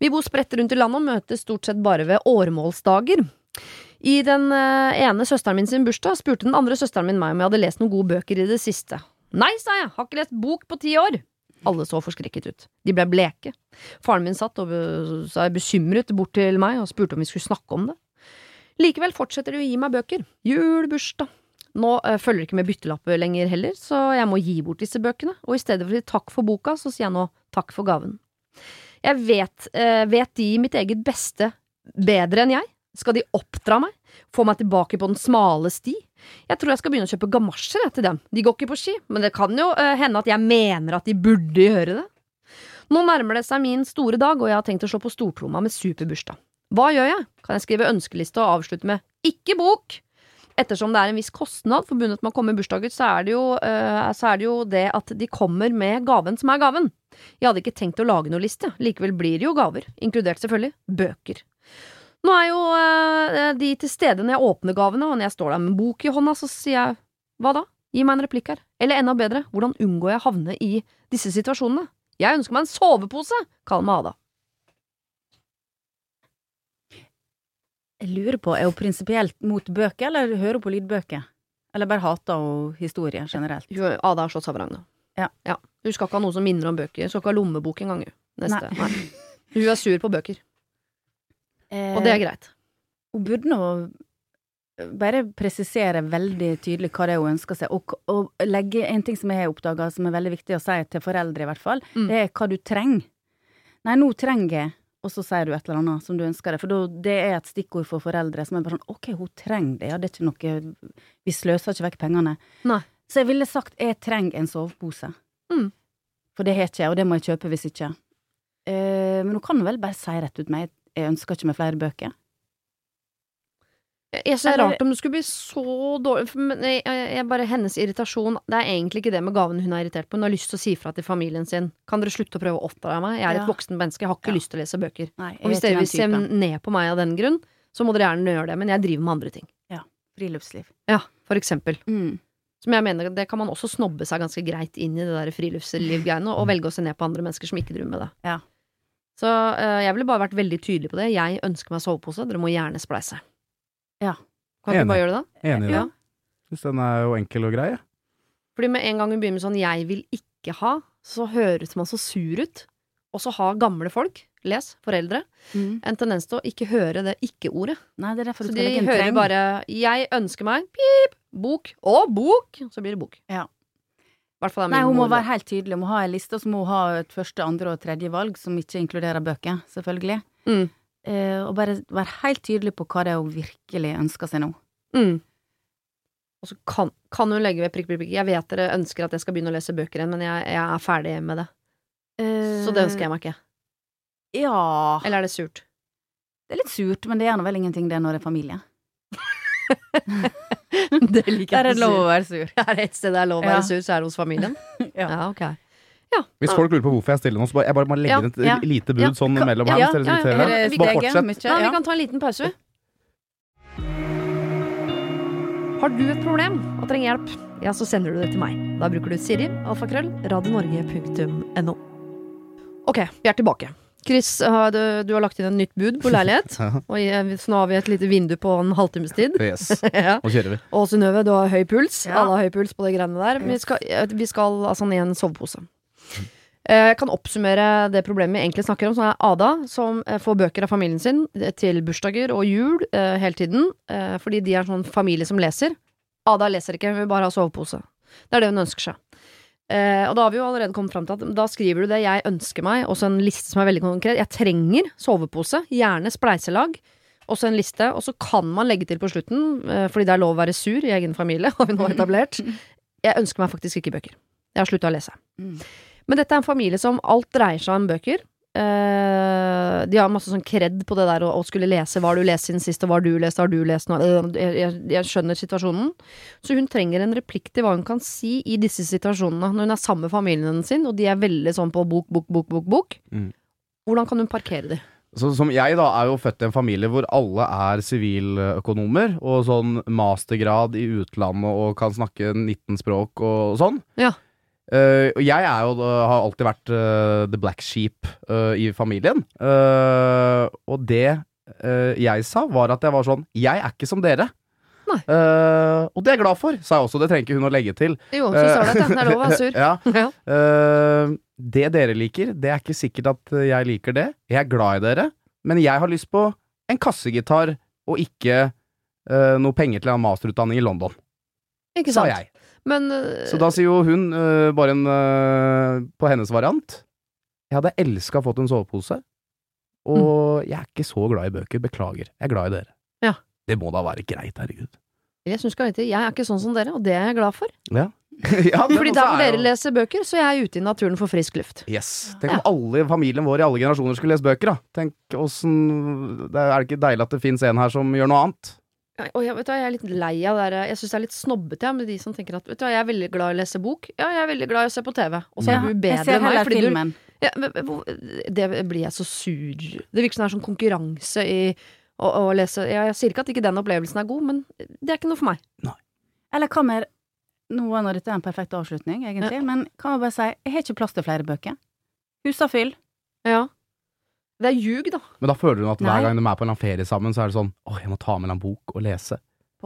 Vi bor spredt rundt i landet og møtes stort sett bare ved åremålsdager. I den eh, ene søsteren min sin bursdag spurte den andre søsteren min meg om jeg hadde lest noen gode bøker i det siste. Nei, sa jeg, har ikke lest bok på ti år. Alle så forskrekket ut. De ble bleke. Faren min satt og sa bekymret bort til meg og spurte om vi skulle snakke om det. Likevel fortsetter de å gi meg bøker. Jul, bursdag. Nå uh, følger det ikke med byttelapper lenger heller, så jeg må gi bort disse bøkene, og i stedet for å si takk for boka, så sier jeg nå takk for gaven. Jeg vet, uh, vet de mitt eget beste bedre enn jeg? Skal de oppdra meg? Få meg tilbake på den smale sti? Jeg tror jeg skal begynne å kjøpe gamasjer til dem. De går ikke på ski, men det kan jo uh, hende at jeg mener at de burde gjøre det. Nå nærmer det seg min store dag, og jeg har tenkt å slå på stortromma med superbursdag. Hva gjør jeg? Kan jeg skrive ønskeliste og avslutte med ikke bok? Ettersom det er en viss kostnad forbundet med å komme i bursdagsgutt, så er, det jo, eh, så er det jo det at de kommer med gaven som er gaven. Jeg hadde ikke tenkt å lage noe liste, likevel blir det jo gaver, inkludert selvfølgelig bøker. Nå er jo eh, de til stede når jeg åpner gavene, og når jeg står der med en bok i hånda, så sier jeg hva da? Gi meg en replikk her. Eller enda bedre, hvordan unngår jeg å havne i disse situasjonene? Jeg ønsker meg en sovepose! Kall meg Ada. Jeg lurer på, er hun prinsipielt mot bøker, eller hører hun på lydbøker? Eller bare hater hun historie generelt? Hun- Ada har slått seg vrang nå. Ja. Hun skal ikke ha noe som minner om bøker. Hun skal ikke ha lommebok engang, hun. Neste. Nei. Hun er sur på bøker, Eh, og det er greit. Hun burde nå bare presisere veldig tydelig hva det er hun ønsker seg, og, og legge en ting som jeg har oppdaga som er veldig viktig å si til foreldre, i hvert fall, Mm. det er hva du trenger. Nei, nå trenger jeg, og så sier du et eller annet som du ønsker deg, for da, det er et stikkord for foreldre som er bare sånn, ok, hun trenger det, ja, det er ikke noe, vi sløser ikke vekk pengene. Nei. Så jeg ville sagt, jeg trenger en sovepose. Mm. For det har ikke jeg, og det må jeg kjøpe hvis ikke. Eh, men hun kan vel bare si rett ut meg, jeg ønsker ikke meg flere bøker. Jeg synes det er rart om det skulle bli så dårlig Men jeg, jeg, bare hennes irritasjon Det er egentlig ikke det med gaven hun er irritert på. Hun har lyst til å si fra til familien sin. Kan dere slutte å prøve å oppdra meg? Jeg er et voksen menneske, jeg har ikke Ja. lyst til å lese bøker. Nei, Og hvis dere vil se ned på meg av den grunn, så må dere gjerne gjøre det. Men jeg driver med andre ting. Ja. Friluftsliv. Ja, for eksempel. Mm. Som jeg mener, det kan man også snobbe seg ganske greit inn i det der friluftslivgreiene, og velge å se ned på andre mennesker som ikke driver med det. Ja. Så eh, jeg ville bare vært veldig tydelig på det. Jeg ønsker meg sovepose, dere må gjerne spleise. Ja. Kan ikke Enig. bare gjøre det, da? Enig i det. Ja. Syns den er jo enkel og grei. jeg. Fordi med en gang hun begynner med sånn 'jeg vil ikke ha', så høres man så sur ut. Og så har gamle folk, les, foreldre, Mm. en tendens til å ikke høre det ikke-ordet. Nei, det er derfor Så du de legge en hører treng. bare 'jeg ønsker meg', pip, bok, og bok, så blir det bok. Ja. Nei, hun må være helt tydelig. Hun må ha ei liste, og så må hun ha et første, andre og tredje valg, som ikke inkluderer bøker, selvfølgelig. Mm. Eh, og bare være helt tydelig på hva det er hun virkelig ønsker seg nå. Mm. Og så kan, kan hun legge ved prikk, prikk, prikk. Jeg vet dere ønsker at jeg skal begynne å lese bøker igjen, men jeg, jeg er ferdig med det. Så det ønsker jeg meg ikke. Ja Eller er det surt? Det er litt surt, men det gjør nå vel ingenting det når det er familie. det liker Der er det lov å være sur. Er det et sted det er lov å Ja. være sur, så er det hos familien? Ja. Ja, ok. Ja. Hvis folk lurer på hvorfor jeg stiller nå, så bare, jeg bare må legge Ja, et ja. lite bud Ja, sånn kan- mellom ja, her. ja, hvis dere ja, ja, vi- Bare fortsett. Ja, vi kan ta en liten pause. Har du et problem og trenger hjelp, ja, så sender du det til meg. Da bruker du Siri, alfakrøll, radionorge.no. Ok, vi er tilbake. Chris, du, du har lagt inn en nytt bud på leilighet. Og så nå har vi et lite vindu på en halvtimes tid. Yes. ja. Nå kjører vi. Og Synnøve, du har høy puls. Ja. Alle har høy puls på de greiene der. Vi skal, vi skal altså ned i en sovepose. Eh, Jeg kan oppsummere det problemet vi egentlig snakker om. Som er Ada, som eh, får bøker av familien sin eh, til bursdager og jul eh, hele tiden. eh, Fordi de er sånn familie som leser. Ada leser ikke, hun vil bare ha sovepose. Det er det hun ønsker seg. Eh, og da har vi jo allerede kommet fram til at da skriver du det 'jeg ønsker meg', også en liste som er veldig konkret. Jeg trenger sovepose, gjerne spleiselag. Også en liste, og så kan man legge til på slutten, fordi det er lov å være sur i egen familie, har vi nå etablert. Jeg ønsker meg faktisk ikke bøker. Jeg har slutta å lese. Mm. Men dette er en familie som alt dreier seg om bøker. Uh, de har masse sånn kred på det der å, skulle lese. Hva har du lest siden sist, og hva har du lest, har du lest nå? Eh, Jeg, jeg, jeg skjønner situasjonen. Så hun trenger en replikk til hva hun kan si i disse situasjonene, når hun er sammen med familien sin, og de er veldig sånn på bok, bok, bok, bok, bok. Mm. Hvordan kan hun parkere de? Så, som jeg da er jo født i en familie hvor alle er siviløkonomer, og sånn mastergrad i utlandet og kan snakke 19 språk og sånn. Ja. Eh, og jeg er jo, uh, har alltid vært uh, the black sheep eh, i familien. Og det jeg sa, var at jeg var sånn Jeg er ikke som dere. Og det er jeg glad for, sa jeg også. Det trenger ikke hun å legge til. Jo, så sa du at det er lov å være sur. Ja. Det dere liker, det er ikke sikkert at jeg liker det. Jeg er glad i dere, men jeg har lyst på en kassegitar og ikke noe penger til en masterutdanning i London, Ikke sant? sa jeg. Men Så da sier jo hun, uh, bare en uh, på hennes variant Jeg hadde elska fått en sovepose, og jeg er ikke så glad i bøker. Beklager. Jeg er glad i dere. Ja. Det må da være greit, herregud. jeg synes ikke jeg er ikke sånn som dere, og det er jeg glad for. Ja. ja Fordi da der hvor er dere jo- leser bøker, så jeg er ute i naturen for frisk luft. Yes. Tenk om alle i familien vår i alle generasjoner skulle lese bøker, da. Tenk åssen Er det ikke deilig at det fins en her som gjør noe annet? Og jeg, vet du, hva, jeg er litt lei av det der Jeg syns det er litt snobbete ja, med de som tenker at Vet du hva, jeg er veldig glad i å lese bok. Ja, jeg er veldig glad i å se på TV. Og så Ja, er du bedre enn meg. heller Fordi du, ja, det blir jeg så sur Det virker som det er sånn konkurranse i å, å lese ja, Jeg sier ikke at ikke den opplevelsen er god, men det er ikke noe for meg. Eller hva med Nå når dette er en perfekt avslutning, egentlig, men kan man bare si jeg har ikke plass til flere bøker. Husafyll. Ja. Det er ljug, da. Men da føler hun at hver Nei. gang de er på en ferie sammen, så er det sånn Åh, jeg må ta med en bok og lese.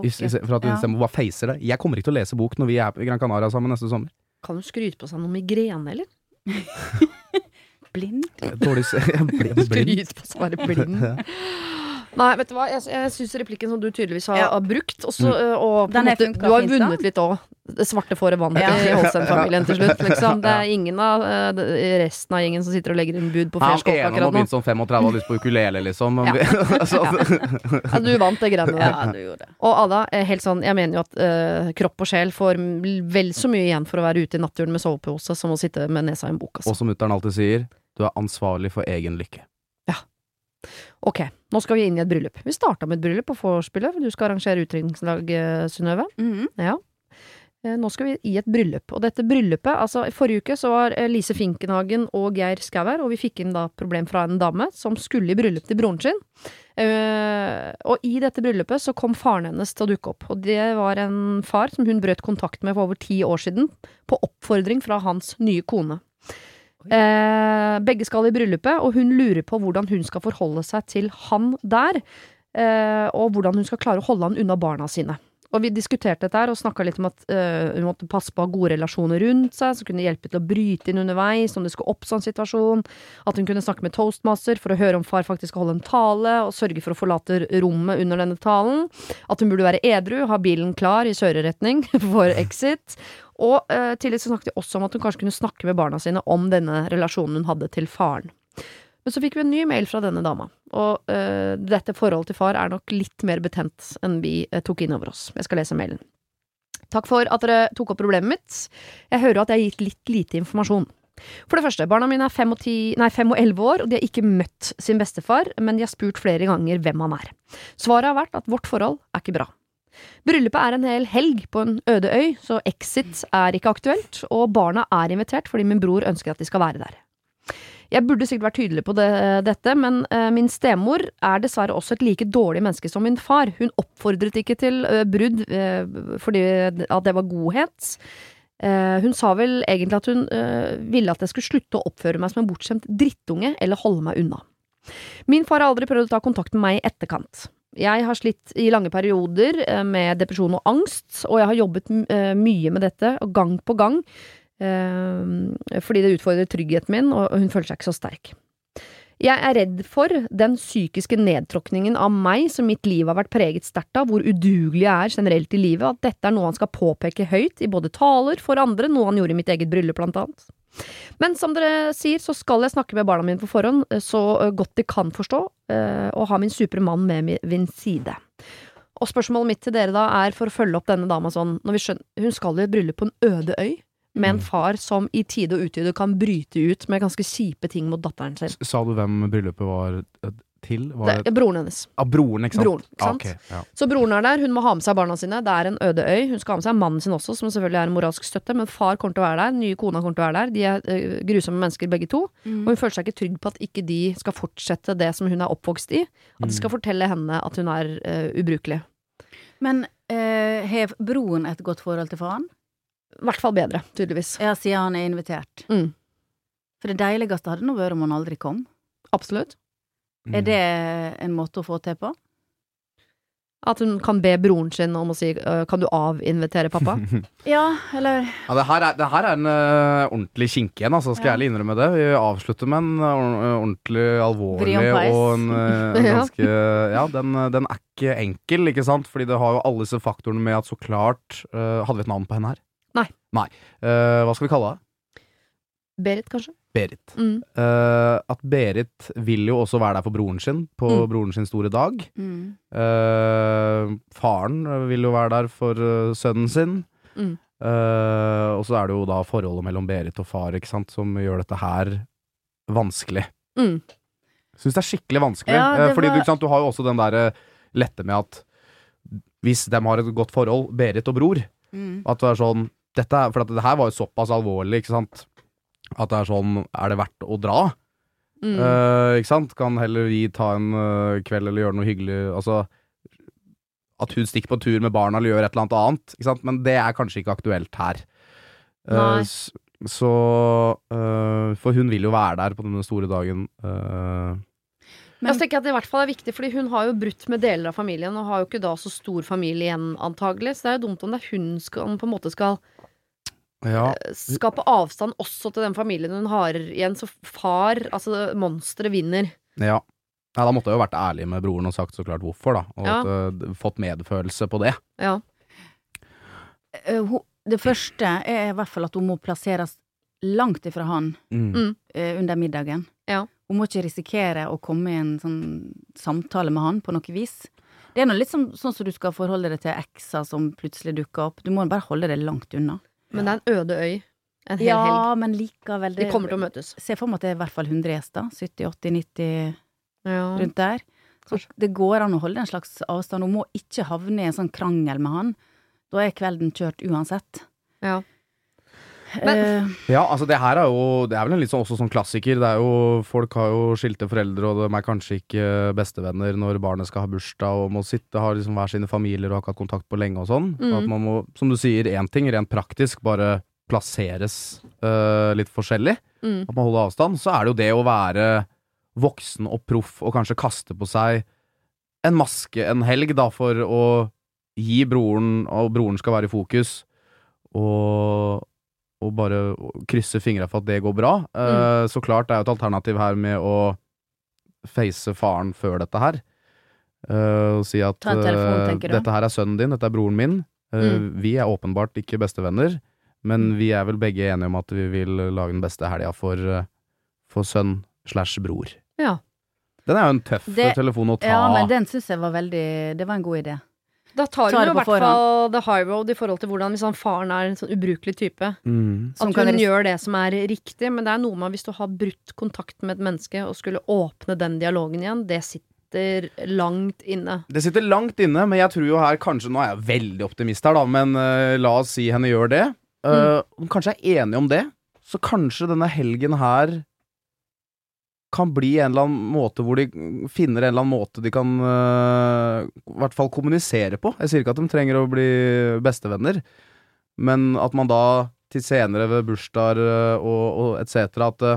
I, i, for at hun Ja. bare facer det. Jeg kommer ikke til å lese bok når vi er på Gran Canaria sammen neste sommer. Kan du skryte på seg noe migrene, eller? Blind. Dårlig. Skryte på å være blind. Nei, vet du hva, jeg, jeg syns replikken som du tydeligvis har, Ja. har brukt, også, Mm. øh, og måte, du har vunnet litt òg. Det svarte fåret vant Ja. i Holstein-familien til slutt, liksom. Det er ingen av øh, resten av gjengen som sitter og legger inn bud på fersk kopp akkurat ene nå akkurat nå. begynte som 35 og hadde lyst på ukulele, liksom. Ja. altså, Ja, du vant det greiene der. Ja, du gjorde det. Og Ada, helt sånn, jeg mener jo at uh, kropp og sjel får vel så mye igjen for å være ute i naturen med sovepose som å sitte med nesa i en bok, altså. og som mutter'n alltid sier, du er ansvarlig for egen lykke. Ok, nå skal vi inn i et bryllup. Vi starta med et bryllup på vorspielet. Du skal arrangere utdrikningslag, eh, Synnøve. Mhm. Ja. Eh, Nå skal vi i et bryllup, og dette bryllupet Altså, i forrige uke så var eh, Lise Finkenhagen og Geir Skau her, og vi fikk inn da problem fra en dame som skulle i bryllup til broren sin. Uh, og i dette bryllupet så kom faren hennes til å dukke opp, og det var en far som hun brøt kontakt med for over ti år siden, på oppfordring fra hans nye kone. Eh, begge skal i bryllupet, og hun lurer på hvordan hun skal forholde seg til han der, eh, og hvordan hun skal klare å holde han unna barna sine. Og vi diskuterte dette her og snakka litt om at øh, hun måtte passe på å ha gode relasjoner rundt seg, som kunne hjelpe til å bryte inn underveis om det skulle oppstå en situasjon. At hun kunne snakke med toastmaster for å høre om far faktisk skal holde en tale, og sørge for å forlate rommet under denne talen. At hun burde være edru, ha bilen klar i kjøreretning for exit. Og øh, tidligere så snakket vi også om at hun kanskje kunne snakke med barna sine om denne relasjonen hun hadde til faren. Men så fikk vi en ny mail fra denne dama, og øh, dette forholdet til far er nok litt mer betent enn vi øh, tok inn over oss. Jeg skal lese mailen. Takk for at dere tok opp problemet mitt. Jeg hører at jeg har gitt litt lite informasjon. For det første, barna mine er fem og, ti, nei, fem og elleve år, og de har ikke møtt sin bestefar, men de har spurt flere ganger hvem han er. Svaret har vært at vårt forhold er ikke bra. Bryllupet er en hel helg på en øde øy, så exit er ikke aktuelt, og barna er invitert fordi min bror ønsker at de skal være der. Jeg burde sikkert vært tydelig på det, dette, men uh, min stemor er dessverre også et like dårlig menneske som min far. Hun oppfordret ikke til uh, brudd uh, fordi at det var godhet. Hun sa vel egentlig at hun ville at jeg skulle slutte å oppføre meg som en bortskjemt drittunge, eller holde meg unna. Min far har aldri prøvd å ta kontakt med meg i etterkant. Jeg har slitt i lange perioder eh, med depresjon og angst, og jeg har jobbet eh, mye med dette, gang på gang, eh, fordi det utfordrer tryggheten min, og hun føler seg ikke så sterk. Jeg er redd for den psykiske nedtråkningen av meg som mitt liv har vært preget sterkt av, hvor udugelig jeg er generelt i livet, at dette er noe han skal påpeke høyt i både taler for andre, noe han gjorde i mitt eget bryllup blant annet. Men som dere sier, så skal jeg snakke med barna mine på forhånd, så godt de kan forstå, og ha min supre mann med min side. Og spørsmålet mitt til dere da er, for å følge opp denne dama sånn, når vi skjønner, hun skal i et bryllup på en øde øy, med en far som i tide og utide kan bryte ut med ganske kjipe ting mot datteren sin. Sa du hvem bryllupet var eh, til? Var Det det er broren hennes. ah, broren, ikke sant? Broren, ikke Ah, okay, ja. Så broren er der, hun må ha med seg barna sine. Det er en øde øy. Hun skal ha med seg mannen sin også, som selvfølgelig er en moralsk støtte. Men far kommer til å være der, nye kona kommer til å være der. De er uh, grusomme mennesker begge to. Mm. Og hun føler seg ikke trygg på at ikke de skal fortsette det som hun er oppvokst i. At de skal fortelle henne at hun er uh, ubrukelig. Men eh, har broren et godt forhold til faren? I hvert fall bedre, tydeligvis. Ja, siden han er invitert. Mm. For det deiligste hadde nå vært om han aldri kom. Absolutt. Er det en måte å få til på? At hun kan be broren sin om å si øh, Kan du avinvitere pappa? Ja, eller Ja, det her er, det her er en uh, ordentlig kinke en, altså, skal Ja. jeg ærlig innrømme det. Vi avslutter med en øh, ordentlig alvorlig og en Ja. ganske Ja, den, den er ikke enkel, ikke sant? Fordi det har jo alle disse faktorene med at så klart uh, Hadde vi et navn på henne her? Nei. Nei. Uh, hva skal vi kalle henne? Berit, kanskje? Berit. Mm. Uh, at Berit vil jo også være der for broren sin på Mm. broren sin store dag. mm. Uh, faren vil jo være der for eh, sønnen sin. Eh, og så er det jo da forholdet mellom Berit og far ikke sant, som gjør dette her vanskelig. Mm. Syns det er skikkelig vanskelig. Ja, fordi var- du, sant, du har jo også den derre lette med at hvis de har et godt forhold, Berit og bror, Mm. at det er sånn dette For at det her var jo såpass alvorlig, ikke sant, at det er sånn Er det verdt å dra? Mm. Uh, ikke sant? Kan heller vi ta en uh, kveld eller gjøre noe hyggelig Altså At hun stikker på tur med barna eller gjør et eller annet annet. Ikke sant? Men det er kanskje ikke aktuelt her. Uh, så eh, For hun vil jo være der på denne store dagen. eh, Men- jeg tenker at det i hvert fall er viktig, fordi hun har jo brutt med deler av familien, og har jo ikke da så stor familie igjen, antagelig. Så det er jo dumt om det er hun som på en måte skal ja. eh, skape avstand også til den familien hun har igjen. Så far, altså monsteret, vinner. ja. Nei, da måtte jeg jo vært ærlig med broren og sagt så klart hvorfor, da. Og Ja. at, uh, fått medfølelse på det. Ja. Eh, hun- Det første er i hvert fall at hun må plasseres langt ifra han Mm. eh, under middagen. Ja. Hun må ikke risikere å komme i en sånn samtale med han på noe vis. Det er noe litt som, sånn som du skal forholde deg til ekser som plutselig dukker opp. Du må bare holde deg langt unna. Men det er en øde øy. En hel Ja, helg. men likevel De kommer til å møtes. Se for meg at det er i hvert fall 100 gjester. 70, 80, 90 Ja. rundt der. Så det går an å holde en slags avstand. Hun må ikke havne i en sånn krangel med han. Da er kvelden kjørt uansett. Ja. Men- Eh, Ja, altså det her er jo Det er vel en litt sånn, også sånn klassiker. Det er jo Folk har jo skilte foreldre, og de er kanskje ikke bestevenner når barnet skal ha bursdag og må sitte, har liksom hver sine familier og har ikke hatt kontakt på lenge og sånn. Mm. At man må, som du sier, én ting rent praktisk, bare plasseres uh, litt forskjellig. Mm. At man holder avstand. Så er det jo det å være voksen og proff og kanskje kaste på seg en maske en helg, da, for å gi broren, og broren skal være i fokus, og, og bare krysse fingra for at det går bra. Eh, så klart, det er jo et alternativ her med å face faren før dette her. Uh, og si at telefon, eh, dette her er sønnen din, dette er broren min. Mm. Vi er åpenbart ikke bestevenner, men vi er vel begge enige om at vi vil lage den beste helga for, for sønn slash bror. Ja. Den er jo en tøff Det- telefon å ta. ja, men den syns jeg var veldig Det var en god idé. Da tar hun i hvert fall the high road i forhold til hvordan hvis han faren er en sånn ubrukelig type. mm. At hun ris- gjør det som er riktig, men det er noe med hvis du har brutt kontakt med et menneske og skulle åpne den dialogen igjen, det sitter langt inne. Det sitter langt inne, men jeg tror jo her kanskje Nå er jeg veldig optimist her, da, men uh, la oss si henne gjør det. Uh, Kanskje er enig om det, så kanskje denne helgen her kan bli en eller annen måte hvor de finner en eller annen måte de kan uh, i hvert fall kommunisere på. Jeg sier ikke at de trenger å bli bestevenner, men at man da til senere ved bursdager eh, og, og etc. at det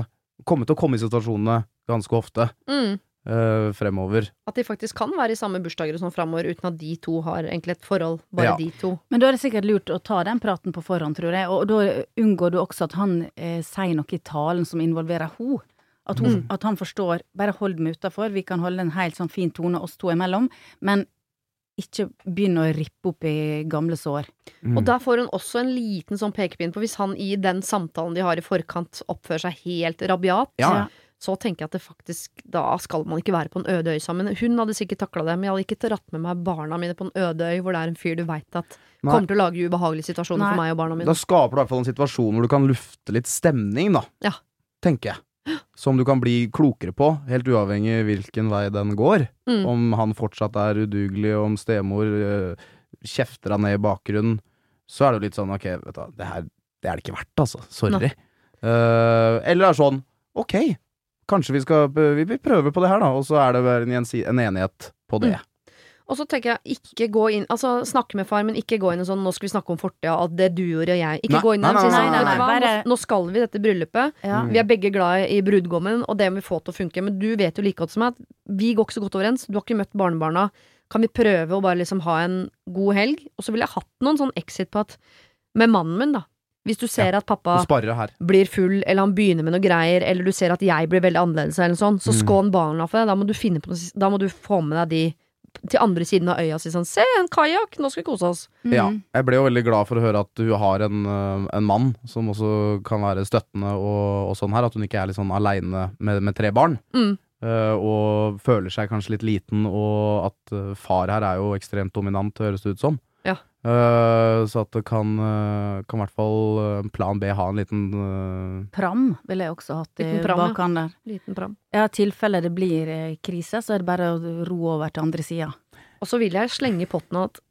kommer til å komme i situasjonene ganske ofte Mm. Uh, fremover. At de faktisk kan være i samme bursdager og sånn fremover uten at de to har egentlig et forhold, bare Ja. de to. Men da er det sikkert lurt å ta den praten på forhånd, tror jeg. Og da unngår du også at han eh, sier noe i talen som involverer henne. At, hun- at han forstår 'bare hold meg utafor, vi kan holde en helt sånn fin tone oss to imellom', men ikke begynne å rippe opp i gamle sår. Mm. Og der får hun også en liten sånn pekepinn på hvis han i den samtalen de har i forkant oppfører seg helt rabiat, Ja. så tenker jeg at det faktisk Da skal man ikke være på en øde øy sammen. Hun hadde sikkert takla det, men jeg hadde ikke dratt med meg barna mine på en øde øy hvor det er en fyr du veit at Nei. kommer til å lage ubehagelige situasjoner Nei. for meg og barna mine. Da skaper du i hvert fall en situasjon hvor du kan lufte litt stemning, da. Ja. Tenker jeg. Som du kan bli klokere på, helt uavhengig hvilken vei den går. Mm. Om han fortsatt er udugelig, om stemor øh, kjefter han ned i bakgrunnen, så er det jo litt sånn ok, vet du det her det er det ikke verdt, altså. Sorry. Uh, eller er sånn, ok, kanskje vi skal vi, vi prøver på det her, da, og så er det en, en enighet på det. Og så tenker jeg, ikke gå inn Altså, snakke med far, men ikke gå inn og sånn 'Nå skal vi snakke om fortida, og det du gjorde, og jeg'. Ikke Nei, gå inn der og si nei, sånn nei, nei, bare- nå, nå skal vi dette bryllupet. Ja. Vi er begge glad i brudgommen, og det må vi få til å funke. Men du vet jo like godt som meg at vi går ikke så godt overens. Du har ikke møtt barnebarna. Kan vi prøve å bare liksom ha en god helg? Og så ville jeg hatt noen sånn exit på at Med mannen min, da. Hvis du ser at pappa blir full, eller han begynner med noe greier, eller du ser at jeg blir veldig annerledes, eller sånn, så Mm. skån barna for det. Da må du finne på noe, da må du få med deg de til andre siden av øya og si sånn Se, en kajakk! Nå skal vi kose oss. Mm. Ja. Jeg ble jo veldig glad for å høre at hun har en, øh, en mann som også kan være støttende og, og sånn her. At hun ikke er litt sånn aleine med, med tre barn. Mm. Uh, og føler seg kanskje litt liten, og at øh, far her er jo ekstremt dominant, høres det ut som. Ja. Øh, så at det kan, uh, kan i hvert fall øh, plan B ha en liten Pram ville jeg også hatt i Liten pram, ja. bakhånd der. Liten pram. Ja, i tilfelle det blir eh, krise, så er det bare å ro over til andre sida. Og så vil jeg slenge i potten at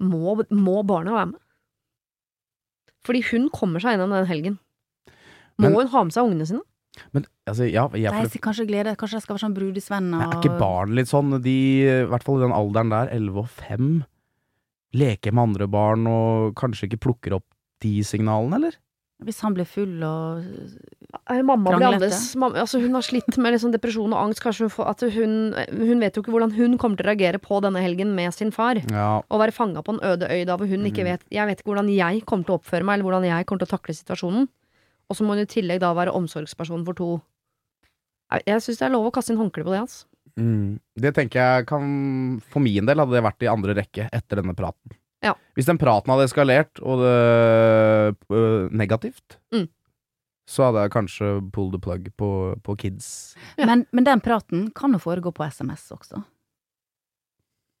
må, må barna være med? Fordi hun kommer seg gjennom den helgen. Må Men- hun ha med seg ungene sine? Men altså, ja, jeg, sier kanskje glede, kanskje det skal være sånn brudesvenn og er ikke barn litt sånn, de, i hvert fall i den alderen der, 11 og 5, leker med andre barn og kanskje ikke plukker opp de signalene, eller? Hvis han blir full og Mamma blir annerledes. Altså hun har slitt med liksom depresjon og angst. Hun, får, at hun, hun vet jo ikke hvordan hun kommer til å reagere på denne helgen med sin far. Ja, Å være fanga på en øde øy da hvor hun ikke Mhm. vet Jeg vet ikke hvordan jeg kommer til å oppføre meg, eller hvordan jeg kommer til å takle situasjonen. Og så må hun i tillegg da være omsorgsperson for to. Jeg, jeg syns det er lov å kaste inn håndkle på det, altså. Mm. Det tenker jeg kan For min del hadde det vært i andre rekke etter denne praten. Ja. Hvis den praten hadde eskalert, og det øh, negativt, Mm. så hadde jeg kanskje pull the plug på, på kids. Ja. men, men den praten kan jo foregå på SMS også.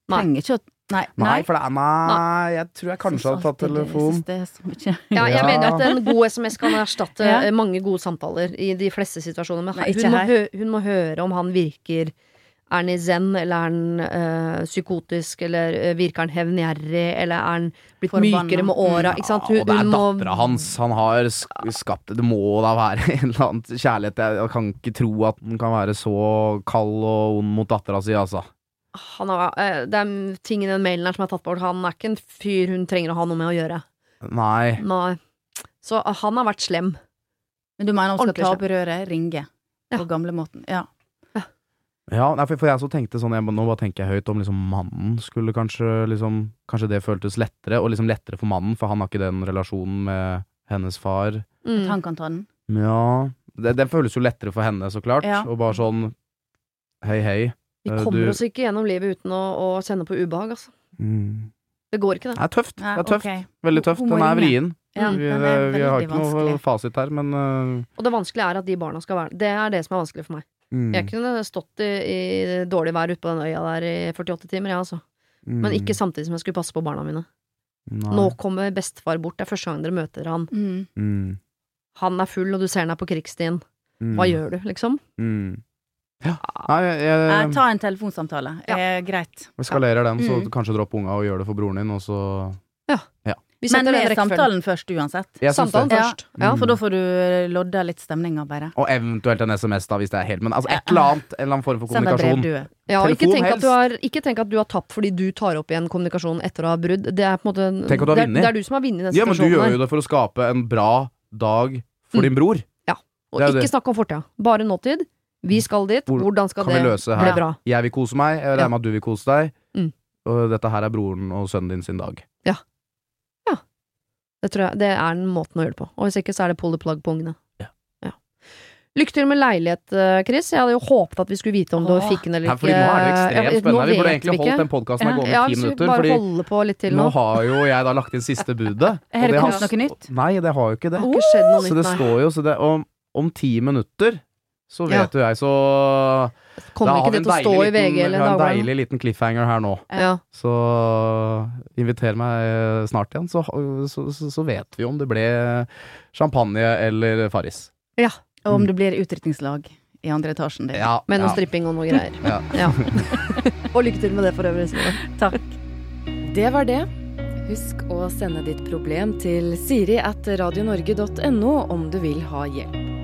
Nei. Trenger ikke å Nei. Nei, for det er Nei, jeg tror jeg kanskje hadde tatt telefon. Jeg det. Ja, jeg Ja. mener at en god SMS kan erstatte Ja. mange gode samtaler i de fleste situasjoner. Men Nei, hun, må hun må høre om han virker Er han i zen, eller er han eh, psykotisk, eller eh, virker han hevngjerrig, eller er han blitt Forbanna. mykere med åra? Ikke sant? Ja, og det er må- dattera hans. Han har skapt Det må da være en eller annen kjærlighet. Jeg, kan ikke tro at han kan være så kald og ond mot dattera si, altså. han har, eh, Det er ting i den mailen her som er tatt bort. Han er ikke en fyr hun trenger å ha noe med å gjøre. Nei. Nei. Så han har vært slem. Men du mener hun skal ta opp røret, ringe, Ja. på gamlemåten? Ja. Ja, nei, for, for jeg så tenkte sånn jeg, Nå bare tenker jeg høyt om liksom mannen skulle kanskje liksom Kanskje det føltes lettere, og liksom lettere for mannen, for han har ikke den relasjonen med hennes far. At Mm. han kan ta den? Ja Det, det føles jo lettere for henne, så klart. Ja. Og bare sånn Hei, hei. Vi Eh, kommer du- oss ikke gjennom livet uten å, å kjenne på ubehag, altså. Mm. Det går ikke, det. Det er tøft. Det er tøft. Okay. Veldig tøft. Den er vrien. Ja, vi, er vi har ikke ikke noe fasit her, men uh... Og det vanskelige er at de barna skal være Det er det som er vanskelig for meg. Mm, Jeg kunne stått i, i dårlig vær ute på den øya der i 48 timer, jeg, altså. Men mm, ikke samtidig som jeg skulle passe på barna mine. nei. Nå kommer bestefar bort. Det er første gang dere møter han. Mm. Mm, Han er full, og du ser han er på krigsstien. mm, Hva gjør du, liksom? Mm. Ja. Nei, jeg, jeg, jeg, ta en telefonsamtale. Ja. Eh, greit. vi skalerer den, så Mm. kanskje dropp unga og gjør det for broren din, og så Vi Men med samtalen først uansett. Samtalen det. Ja. først. Ja. For da får du lodda litt stemninga, bare. Og eventuelt en SMS, da, hvis det er helt Men altså, et eller annet, en eller annen form for Send deg kommunikasjon. Ja, og ikke Telefon tenk, at du har, ikke tenk at du har tapt fordi du tar opp igjen kommunikasjon etter å ha brudd. Det er på en måte Tenk at du har det, er, det er du som har vunnet den Ja, men du gjør jo det for å skape en bra dag for Mm. din bror. Ja. Og det ikke snakk om fortida. Bare nåtid. Vi skal dit. Hvor Hvordan skal det løse bli bra? Jeg vil kose meg, jeg regner med at du vil kose deg. Mm. Og dette her er broren og sønnen din sin dag. Det tror jeg det er den måten å gjøre det på. Og hvis ikke, så er det pull the plug på ungene. Ja. Ja. Lykke til med leilighet, eh, Chris. Jeg hadde jo håpet at vi skulle vite om du fikk den eller ikke. fordi nå er det ekstremt Ja, spennende. Vi burde egentlig holdt den podkasten her gående ja, i ti minutter. bare Fordi holde på litt til nå nå. har jo jeg da lagt inn siste budet. Har det har- kommet noe nytt? Nei, det har jo ikke det. Det har ikke Så det står jo så det, om, om ti minutter så vet jo jeg, så Kommer ikke det til å stå i VG liten- Dagbladet? vi har en deilig liten cliffhanger her nå. Ja. Så inviter meg snart igjen, så, så, så, så vet vi om det ble champagne eller Farris. Og Mm. om det blir utdrikningslag i andre etasjen din. Ja, Med noe ja, stripping og noe greier. ja. Ja. og lykke til med det for øvrig. Signe. Takk. Det var det. Husk å sende ditt problem til siri at radionorge.no om du vil ha hjelp.